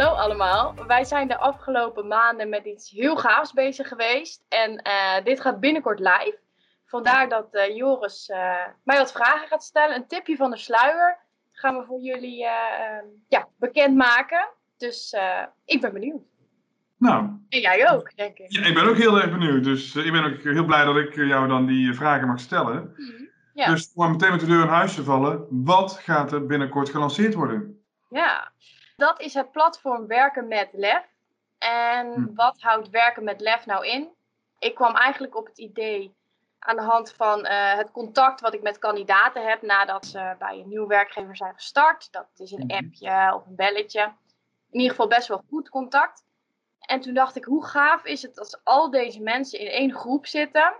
allemaal. Wij zijn de afgelopen maanden met iets heel gaafs bezig geweest. En eh, dit gaat binnenkort live. Vandaar dat eh, Joris eh, mij wat vragen gaat stellen. Een tipje van de sluier gaan we voor jullie ehm, ja, bekendmaken. Dus ik ben benieuwd. Nou. En jij ook, denk ik. Ja, ik ben ook heel erg benieuwd. Dus ik ben ook heel blij dat ik jou dan die vragen mag stellen. Mhm. Ja. Dus om meteen met de deur in huis te vallen, wat gaat er binnenkort gelanceerd worden? Ja, dat is het platform Werken met Lef. En Hm. wat houdt Werken met Lef nou in? Ik kwam eigenlijk op het idee aan de hand van eh, het contact wat ik met kandidaten heb nadat ze bij een nieuw werkgever zijn gestart. Dat is een Mhm. appje of een belletje. In ieder geval best wel goed contact. En toen dacht ik, hoe gaaf is het als al deze mensen in één groep zitten,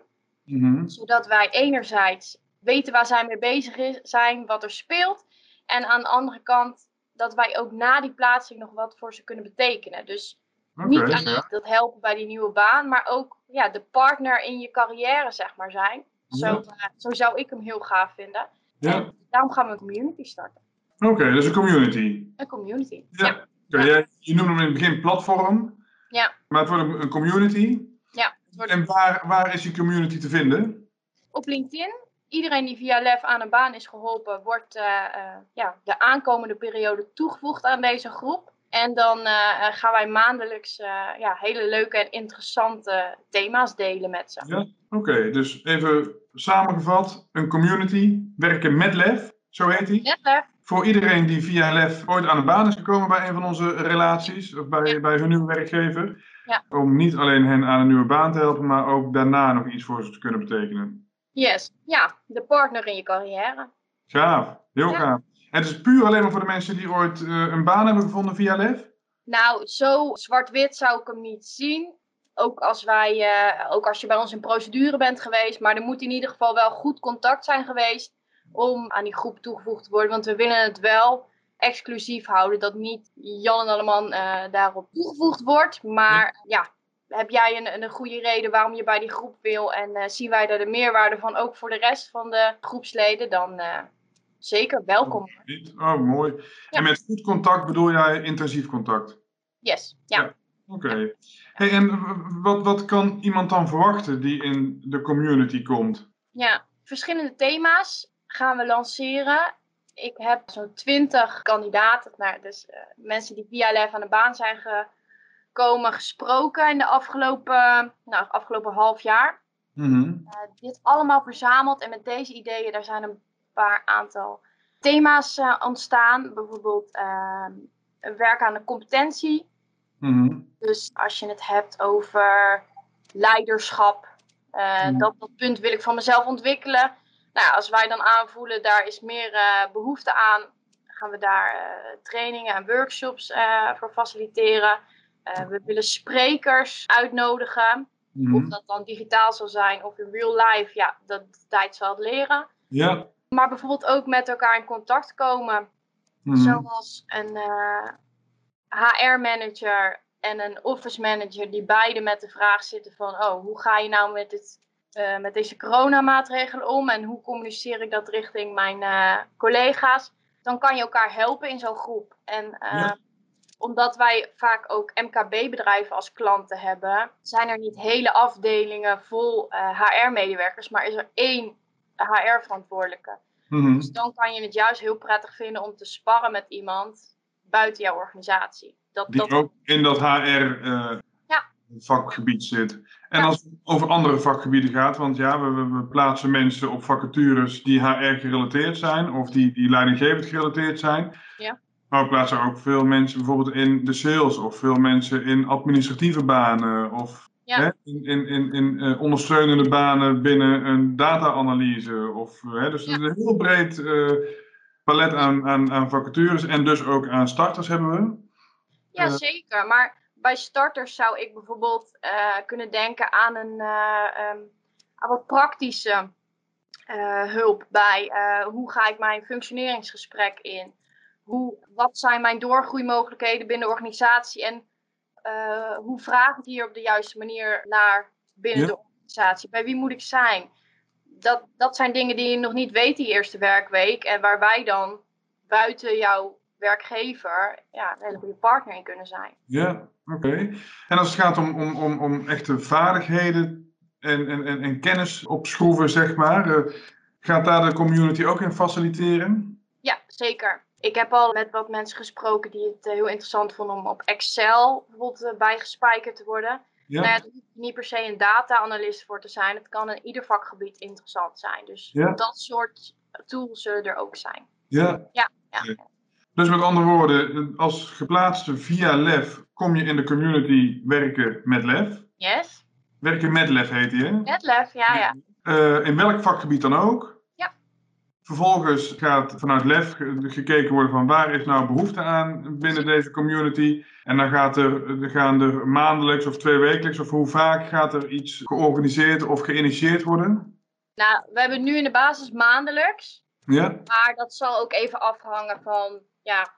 Mhm. zodat wij enerzijds weten waar zij mee bezig zijn, wat er speelt. En aan de andere kant dat wij ook na die plaatsing nog wat voor ze kunnen betekenen. Dus niet alleen ja. dat helpen bij die nieuwe baan, maar ook ja, de partner in je carrière, zeg maar, zijn. Zo, Ja. eh, zo zou ik hem heel gaaf vinden. Ja. En daarom gaan we een community starten. Oké, dus een community. Een community. Ja. Jij- je noemde hem in het begin platform. Ja. Maar het wordt een, community. Ja, wordt En waar, waar is die community te vinden? op LinkedIn. Iedereen die via LEF aan een baan is geholpen, wordt eh, eh, ja, de aankomende periode toegevoegd aan deze groep. En dan eh, gaan wij maandelijks ja, hele leuke en interessante thema's delen met ze. Ja. Oké, dus even samengevat. Een community, werken met LEF, zo heet die. Net LEF. Voor iedereen die via LEF ooit aan de baan is gekomen bij een van onze relaties. Of bij, Ja. bij hun nieuwe werkgever. Ja. Om niet alleen hen aan een nieuwe baan te helpen, maar ook daarna nog iets voor ze te kunnen betekenen. Yes, ja, de partner in je carrière. Gaaf, heel Ja. gaaf. En het is puur alleen maar voor de mensen die ooit eh, een baan hebben gevonden via LEF? Nou, zo zwart-wit zou ik hem niet zien. Ook als, wij, eh, ook als je bij ons in procedure bent geweest. Maar er moet in ieder geval wel goed contact zijn geweest om aan die groep toegevoegd te worden. Want we willen het wel exclusief houden. Dat niet Jan en Alleman eh daarop toegevoegd wordt. Maar ja, heb jij een, een goede reden waarom je bij die groep wil. En eh, zien wij daar de meerwaarde van ook voor de rest van de groepsleden. Dan eh, zeker welkom. Oh, mooi. En met goed contact bedoel jij intensief contact? Yes, ja. Ja. Oké. Hey, en wat, wat kan iemand dan verwachten die in de community komt? Ja, verschillende thema's gaan we lanceren. Ik heb zo'n twintig kandidaten, nou, dus eh, mensen die via LEF aan de baan zijn gekomen, gesproken in de afgelopen, nou, afgelopen half jaar. Mhm. Eh, dit allemaal verzameld en met deze ideeën, daar zijn een paar aantal thema's eh, ontstaan. Bijvoorbeeld eh, werken aan de competentie. Mhm. Dus als je het hebt over leiderschap, eh, Mhm. dat, dat punt wil ik van mezelf ontwikkelen. Nou, als wij dan aanvoelen, daar is meer eh, behoefte aan, gaan we daar trainingen en workshops voor faciliteren. Eh, we willen sprekers uitnodigen. Mhm. Of dat dan digitaal zal zijn of in real life, ja, dat de tijd zal het leren. Ja. Maar bijvoorbeeld ook met elkaar in contact komen. Mhm. Zoals een HR-manager en een office manager die beide met de vraag zitten van, oh, hoe ga je nou met, dit, eh, met deze coronamaatregelen om en hoe communiceer ik dat richting mijn eh, collega's? Dan kan je elkaar helpen in zo'n groep. En eh, Ja. Omdat wij vaak ook MKB-bedrijven als klanten hebben, zijn er niet hele afdelingen vol HR-medewerkers, maar is er één HR-verantwoordelijke. Mhm. Dus dan kan je het juist heel prettig vinden om te sparren met iemand buiten jouw organisatie. Dat, Die dat, ook in dat HR Ja. vakgebied zit. En Ja. als het over andere vakgebieden gaat, want ja, we, we, we plaatsen mensen op vacatures die HR gerelateerd zijn of die, die leidinggevend gerelateerd zijn. Ja. Maar we plaatsen ook veel mensen bijvoorbeeld in de sales of veel mensen in administratieve banen of Ja. hè, in, in, in, in eh, ondersteunende banen binnen een data-analyse. Of, hè, dus een heel breed eh, palet aan, aan, aan vacatures en dus ook aan starters hebben we. ja, eh, zeker. Maar bij starters zou ik bijvoorbeeld kunnen denken aan een eh, ehm, aan wat praktische hulp bij hoe ga ik mijn functioneringsgesprek in? Hoe, wat zijn mijn doorgroeimogelijkheden binnen de organisatie? En eh, hoe vraag ik hier op de juiste manier naar binnen Ja. de organisatie? Bij wie moet ik zijn? Dat, dat zijn dingen die je nog niet weet die eerste werkweek. En waar wij dan buiten jouw werkgever ja, een hele goede partner in kunnen zijn. Ja, oké. En als het gaat om, om, om, om echte vaardigheden en, en, en, en kennis opschroeven, zeg maar, uh, gaat daar de community ook in faciliteren? Ja, zeker. Ik heb al met wat mensen gesproken die het heel interessant vonden om op Excel bijvoorbeeld bijgespijkerd te worden. Ja. Nou ja, er hoeft niet per se een data-analyst voor te zijn. Het kan in ieder vakgebied interessant zijn. Dus dat soort tools zullen er ook zijn. Ja. ja, ja. Dus met andere woorden, als geplaatste via LEF kom je in de community werken met LEF. Yes. Werken met LEF heet die, hè? Met LEF, ja, ja. Uh, in welk vakgebied dan ook. Vervolgens gaat vanuit LEF gekeken worden van waar is nou behoefte aan binnen deze community. En dan gaat er, gaan er maandelijks of twee wekelijks of hoe vaak gaat er iets georganiseerd of geïnitieerd worden? Nou, we hebben nu in de basis maandelijks. Ja. Maar dat zal ook even afhangen van ja,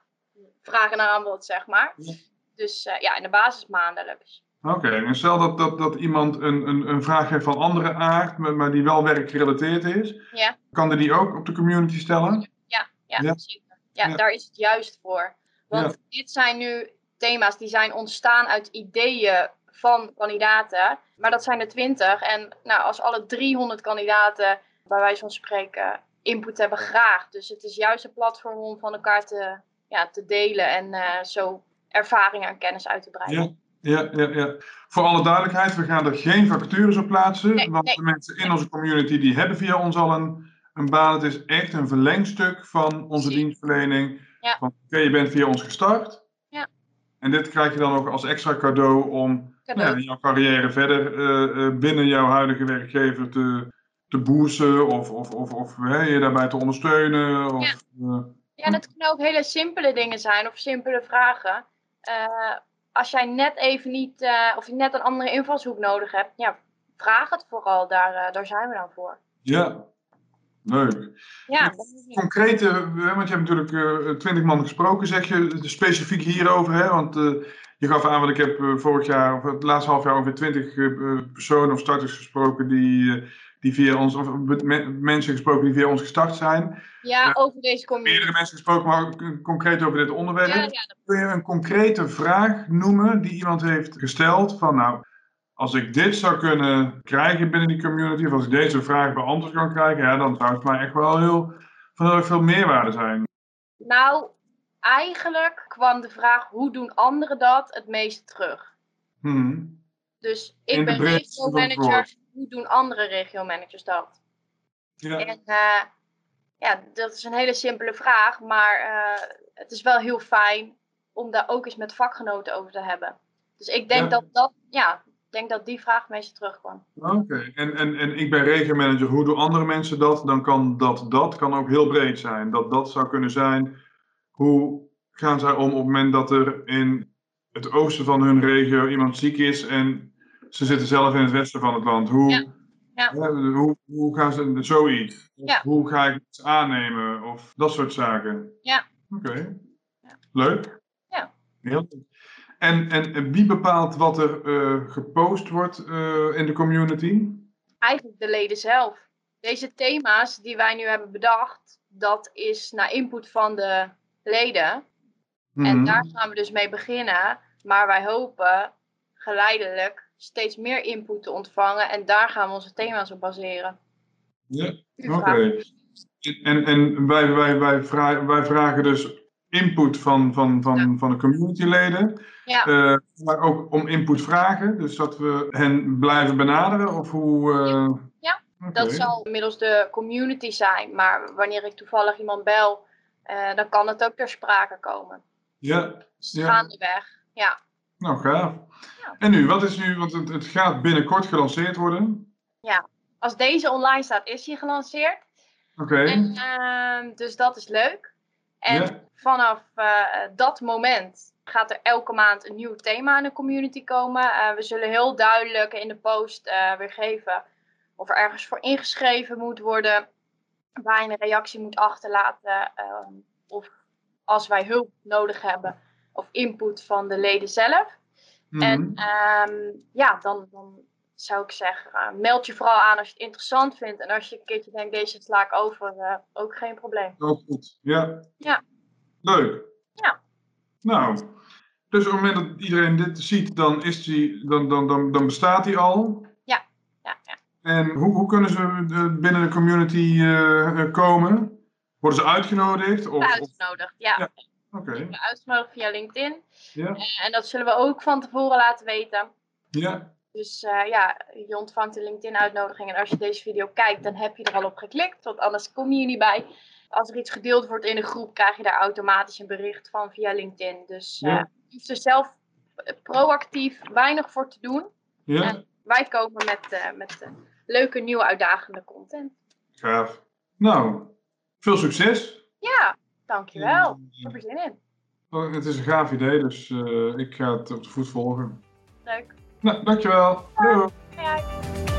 vraag en aanbod, zeg maar. Ja. Dus uh, ja, in de basis maandelijks. Oké, en stel dat, dat, dat iemand een, een, een vraag heeft van andere aard, maar, maar die wel werkgerelateerd is. Ja. Kan die ook op de community stellen? Ja, ja, ja. zeker. Ja, ja, daar is het juist voor. Want dit zijn nu thema's die zijn ontstaan uit ideeën van kandidaten. Maar dat zijn er twintig. En nou, als alle 300 kandidaten, bij wijze van spreken, input hebben graag. Dus het is juist een platform om van elkaar te, ja, te delen en uh, zo ervaring en kennis uit te breiden. Ja, ja, ja. Voor alle duidelijkheid, we gaan er geen vacatures op plaatsen. want de mensen in onze community die hebben via ons al een, een baan. Het is echt een verlengstuk van onze dienstverlening. Ja. Oké, je bent via ons gestart. Ja. En dit krijg je dan ook als extra cadeau om cadeau. Ja, jouw carrière verder uh, binnen jouw huidige werkgever te, te boosten. Of, of, of, of je daarbij te ondersteunen. Of, ja. Uh, ja, dat kunnen ook hele simpele dingen zijn of simpele vragen. Uh, als jij net even niet, uh, of je net een andere invalshoek nodig hebt, ja, vraag het vooral. Daar, uh, daar zijn we dan voor. Ja, leuk. Ja, Concrete, want je hebt natuurlijk twintig uh, man gesproken, zeg je specifiek hierover, hè? Want je gaf aan, want ik heb vorig jaar, of het laatste half jaar, ongeveer twintig personen of starters gesproken die die via ons, of mensen gesproken die via ons gestart zijn. Ja, over deze community. Meerdere mensen gesproken, maar ook concreet over dit onderwerp. Ja, ja, Kun je een concrete vraag noemen die iemand heeft gesteld van nou, als ik dit zou kunnen krijgen binnen die community, of als ik deze vraag beantwoord kan krijgen, ja, dan zou het mij echt wel heel, van heel veel meerwaarde zijn. Nou, eigenlijk kwam de vraag hoe doen anderen dat het meest terug. Hmm. Dus ik ben regio-manager hoe doen andere regio-managers dat? Ja. En uh, ja, dat is een hele simpele vraag, maar uh, het is wel heel fijn om daar ook eens met vakgenoten over te hebben. Dus ik denk Ja. dat dat, ja, ik denk dat die vraag meestal terugkwam. Oké, en, en, en ik ben regiomanager. Hoe doen andere mensen dat? Dan kan dat dat kan ook heel breed zijn. Dat dat zou kunnen zijn. Hoe gaan zij om op het moment dat er in het oosten van hun regio iemand ziek is en ze zitten zelf in het westen van het land? Hoe, Ja, ja. hoe, hoe gaan ze zoiets? Ja. Hoe ga ik het aannemen? Of dat soort zaken. Ja. Oké, Ja. leuk. Ja. Heel leuk. En, en, en wie bepaalt wat er eh, gepost wordt eh, in de community? Eigenlijk de leden zelf. Deze thema's die wij nu hebben bedacht, dat is naar input van de leden. En Mhm. daar gaan we dus mee beginnen. Maar wij hopen geleidelijk steeds meer input te ontvangen. En daar gaan we onze thema's op baseren. Ja, oké. En, en wij, wij, wij, vragen, wij vragen dus input van, van, van, Ja. van de communityleden. Ja. Eh, maar ook om input vragen. Dus dat we hen blijven benaderen. Of hoe. eh, Ja. Dat zal inmiddels de community zijn. Maar wanneer ik toevallig iemand bel, eh, dan kan het ook ter sprake komen. Ja, Ja. gaandeweg. Ja. nou gaaf. Ja. En nu, wat is nu, want het, het gaat binnenkort gelanceerd worden. Als deze online staat, is hij gelanceerd. Oké. Ehm, dus dat is leuk. En Ja. vanaf eh, dat moment gaat er elke maand een nieuw thema in de community komen. Eh, we zullen heel duidelijk in de post eh, weer geven of er ergens voor ingeschreven moet worden. Waar je een reactie moet achterlaten. ehm, of als wij hulp nodig hebben. Of input van de leden zelf. Mhm. En ehm, ja, dan, dan zou ik zeggen, eh, meld je vooral aan als je het interessant vindt. En als je een keertje denkt, deze sla ik over, eh, ook geen probleem. Ook goed. Ja. Ja. Leuk. Ja. Nou, dus op het moment dat iedereen dit ziet, dan, is die, dan, dan, dan, dan bestaat die al. Ja, ja, ja. En hoe, hoe kunnen ze eh, binnen de community komen? Worden ze uitgenodigd? Of, of- Uitgenodigd, ja. Ja. Oké, Uitgenodigd via LinkedIn. ja, En dat zullen we ook van tevoren laten weten. ja, Dus eh, ja, je ontvangt de LinkedIn-uitnodiging. En als je deze video kijkt, dan heb je er al op geklikt. Want anders kom je hier niet bij. Als er iets gedeeld wordt in een groep, krijg je daar automatisch een bericht van via LinkedIn. Dus eh, Ja. je hoeft er zelf eh, proactief weinig voor te doen. ja, En wij komen met, eh, met eh, leuke, nieuwe, uitdagende content. gaaf. Nou, veel succes. Ja, Dankjewel. Ehm, ik heb er zin in. Oh, het is een gaaf idee, dus eh, ik ga het op de voet volgen. Leuk. Nou, dankjewel. Doei. Doei.